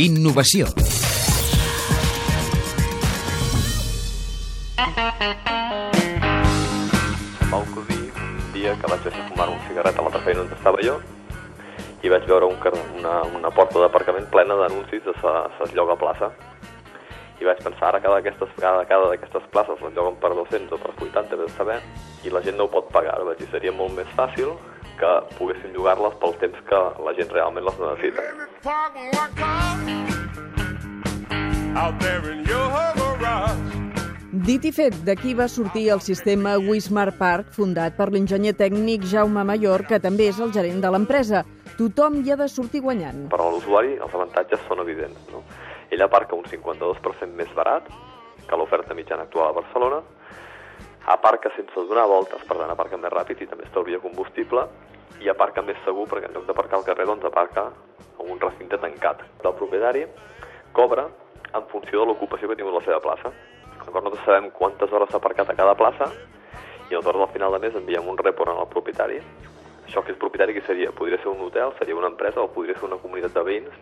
Innovació. va acudir un dia que vaig deixar fumar un cigarret a l'altra feina on estava jo i vaig veure un, una, una porta d'aparcament plena d'anuncis de sa lloga plaça. I vaig pensar, ara cada d'aquestes cada, cada d'aquestes places les lloguen per 200 o per 80, vés a saber, i la gent no ho pot pagar. Vaig dir, seria molt més fàcil que poguessin llogar-les pel temps que la gent realment les necessita. Parking lot car out there in your garage. Dit i fet, d'aquí va sortir el sistema Wismar Park, fundat per l'enginyer tècnic Jaume Mayor, que també és el gerent de l'empresa. Tothom hi ha de sortir guanyant. Per a l'usuari els avantatges són evidents. No? Ell aparca un 52% més barat que l'oferta mitjana actual a Barcelona, aparca sense donar voltes, per tant aparca més ràpid i també estalvia combustible, i aparca més segur perquè en lloc d'aparcar al carrer doncs aparca en un recinte tancat. El propietari cobra en funció de l'ocupació que ha tingut la seva plaça. D'acord? Nosaltres sabem quantes hores s'ha aparcat a cada plaça i aleshores al final de mes enviem un report al propietari. Això que és propietari que seria? Podria ser un hotel, seria una empresa o podria ser una comunitat de veïns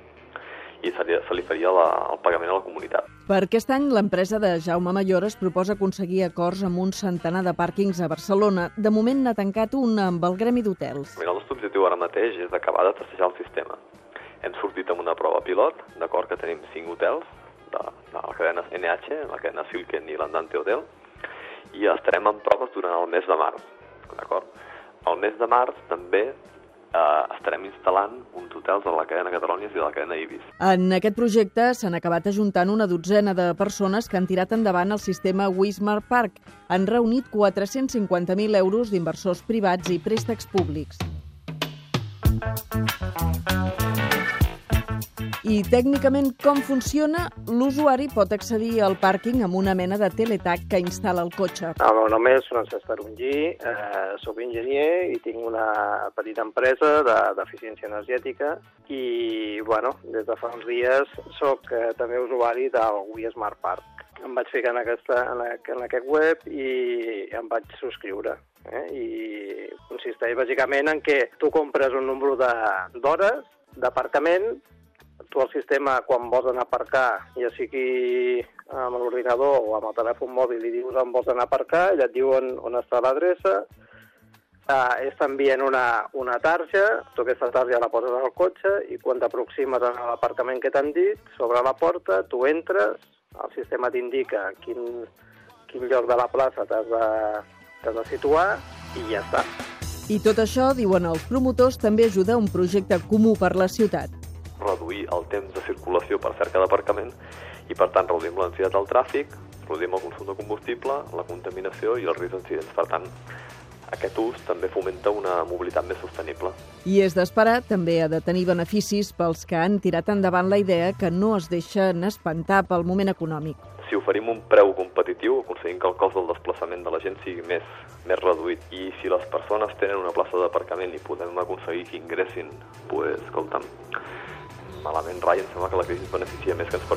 i seria, se li faria la, el pagament a la comunitat. Per aquest any, l'empresa de Jaume Mayor es proposa aconseguir acords amb un centenar de pàrquings a Barcelona. De moment n'ha tancat un amb el Gremi d'Hotels. El nostre objectiu ara mateix és acabar de testejar el sistema. Hem sortit amb una prova pilot, d'acord que tenim 5 hotels de, de la cadena NH, la cadena Silken i l'Andante Hotel, i estarem en proves durant el mes de març, d'acord? El mes de març també eh, estarem instal·lant uns hotels de la cadena Catalònia i de la cadena Ibis. En aquest projecte s'han acabat ajuntant una dotzena de persones que han tirat endavant el sistema Wismar Park. Han reunit 450.000 euros d'inversors privats i préstecs públics. I tècnicament com funciona? L'usuari pot accedir al pàrquing amb una mena de teletac que instal·la el cotxe. El meu nom és Francesc Tarongí, eh, soc enginyer i tinc una petita empresa de- d'eficiència energètica i, bueno, des de fa uns dies sóc eh, també usuari del Wii Smart Park. Em vaig ficar en, aquesta, en, en aquest web i em vaig subscriure. Eh? I consisteix bàsicament en què tu compres un número de- d'hores d'aparcament tu al sistema, quan vols anar a aparcar, ja sigui amb l'ordinador o amb el telèfon mòbil, li dius on vols anar a aparcar, ella et diuen on està l'adreça, uh, ells t'envien una, una tarja, tu aquesta tarja la poses al cotxe i quan t'aproximes a l'aparcament que t'han dit, sobre la porta, tu entres, el sistema t'indica quin, quin lloc de la plaça t'has de, de situar i ja està. I tot això, diuen els promotors, també ajuda a un projecte comú per la ciutat. Reduir el temps de circulació per cerca d'aparcament i, per tant, reduïm la densitat del tràfic, reduïm el consum de combustible, la contaminació i els riscs d'incidents. Per tant, aquest ús també fomenta una mobilitat més sostenible. I és d'esperar, també ha de tenir beneficis pels que han tirat endavant la idea que no es deixen espantar pel moment econòmic. Si oferim un preu competitiu, aconseguim que el cost del desplaçament de la gent sigui més, més reduït. I si les persones tenen una plaça d'aparcament i podem aconseguir que ingressin, pues, escolta'm, malament rai, em sembla que la crisi beneficia més que ens.